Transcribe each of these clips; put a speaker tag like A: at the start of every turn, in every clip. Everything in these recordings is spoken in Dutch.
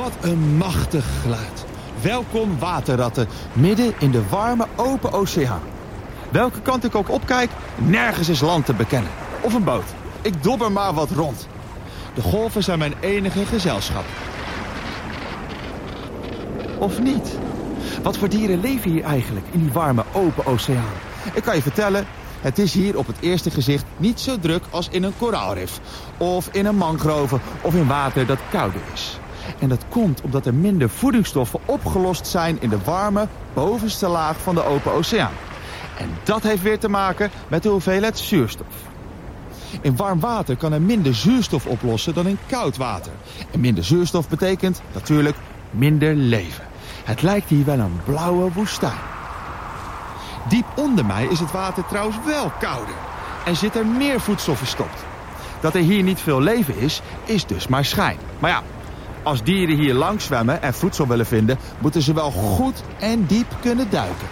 A: Wat een machtig geluid. Welkom waterratten, midden in de warme open oceaan. Welke kant ik ook opkijk, nergens is land te bekennen. Of een boot. Ik dobber maar wat rond. De golven zijn mijn enige gezelschap. Of niet? Wat voor dieren leven hier eigenlijk in die warme open oceaan? Ik kan je vertellen, het is hier op het eerste gezicht niet zo druk als in een koraalrif. Of in een mangrove of in water dat kouder is. En dat komt omdat er minder voedingsstoffen opgelost zijn in de warme bovenste laag van de open oceaan. En dat heeft weer te maken met de hoeveelheid zuurstof. In warm water kan er minder zuurstof oplossen dan in koud water. En minder zuurstof betekent natuurlijk minder leven. Het lijkt hier wel een blauwe woestijn. Diep onder mij is het water trouwens wel kouder. En zit er meer voedsel verstopt. Dat er hier niet veel leven is, is dus maar schijn. Maar ja, als dieren hier langs zwemmen en voedsel willen vinden... moeten ze wel goed en diep kunnen duiken.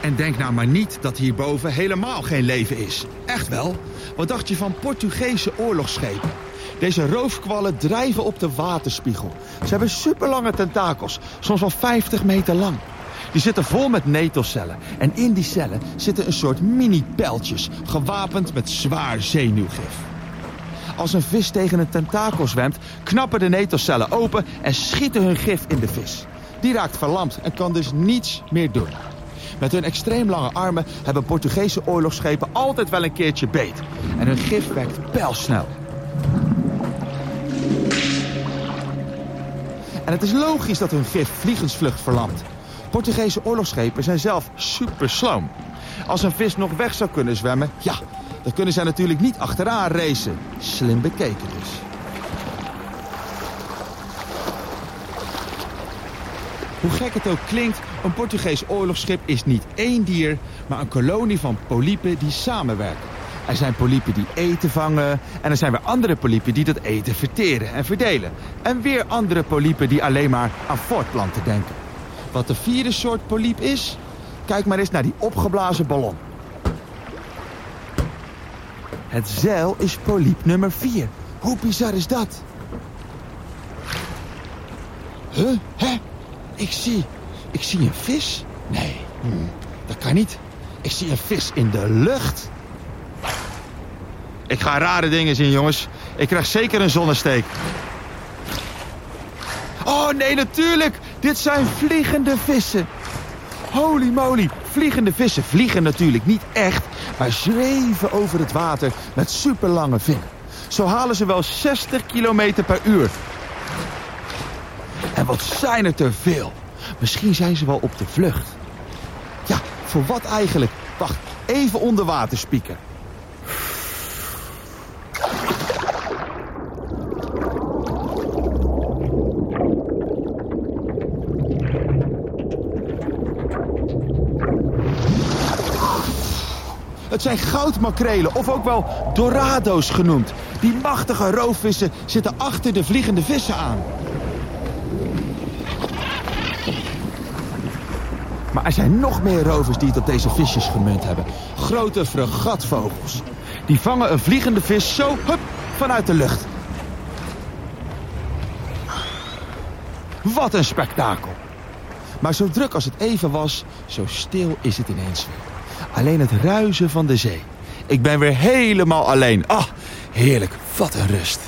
A: En denk nou maar niet dat hierboven helemaal geen leven is. Echt wel. Wat dacht je van Portugese oorlogsschepen? Deze roofkwallen drijven op de waterspiegel. Ze hebben superlange tentakels, soms wel 50 meter lang. Die zitten vol met netelcellen. En in die cellen zitten een soort mini-pijltjes, gewapend met zwaar zenuwgif. Als een vis tegen een tentakel zwemt, knappen de netelcellen open en schieten hun gif in de vis. Die raakt verlamd en kan dus niets meer doen. Met hun extreem lange armen hebben Portugese oorlogsschepen altijd wel een keertje beet. En hun gif werkt pijlsnel. En het is logisch dat hun gif vliegensvlucht verlamt. Portugese oorlogsschepen zijn zelf super sloom. Als een vis nog weg zou kunnen zwemmen, ja, dan kunnen zij natuurlijk niet achteraan racen. Slim bekeken dus. Hoe gek het ook klinkt, een Portugees oorlogsschip is niet één dier, maar een kolonie van polypen die samenwerken. Er zijn polypen die eten vangen en er zijn weer andere polypen die dat eten verteren en verdelen. En weer andere polypen die alleen maar aan voortplanten denken. Wat de vierde soort polyp is? Kijk maar eens naar die opgeblazen ballon. Het zeil is polyp nummer 4. Hoe bizar is dat? Huh? Hè? Ik zie... Ik zie een vis? Nee, hm, dat kan niet. Ik zie een vis in de lucht. Ik ga rare dingen zien, jongens. Ik krijg zeker een zonnesteek. Oh, nee, natuurlijk. Dit zijn vliegende vissen. Holy moly, vliegende vissen vliegen natuurlijk niet echt... maar zweven over het water met superlange vinnen. Zo halen ze wel 60 kilometer per uur. En wat zijn er te veel. Misschien zijn ze wel op de vlucht. Ja, voor wat eigenlijk? Wacht, even onder water spieken. Het zijn goudmakrelen of ook wel dorado's genoemd. Die machtige roofvissen zitten achter de vliegende vissen aan. Maar er zijn nog meer rovers die het op deze visjes gemunt hebben. Grote fregatvogels. Die vangen een vliegende vis zo hup, vanuit de lucht. Wat een spektakel. Maar zo druk als het even was, zo stil is het ineens weer. Alleen het ruisen van de zee. Ik ben weer helemaal alleen. Ah, heerlijk. Wat een rust.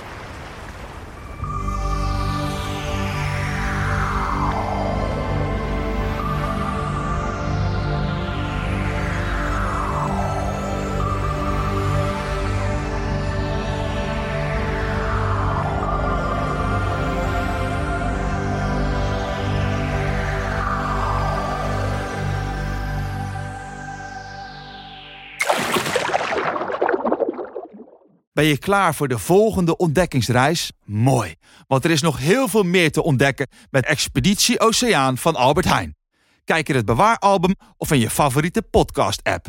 A: Ben je klaar voor de volgende ontdekkingsreis? Mooi, want er is nog heel veel meer te ontdekken met Expeditie Oceaan van Albert Heijn. Kijk in het bewaaralbum of in je favoriete podcast-app.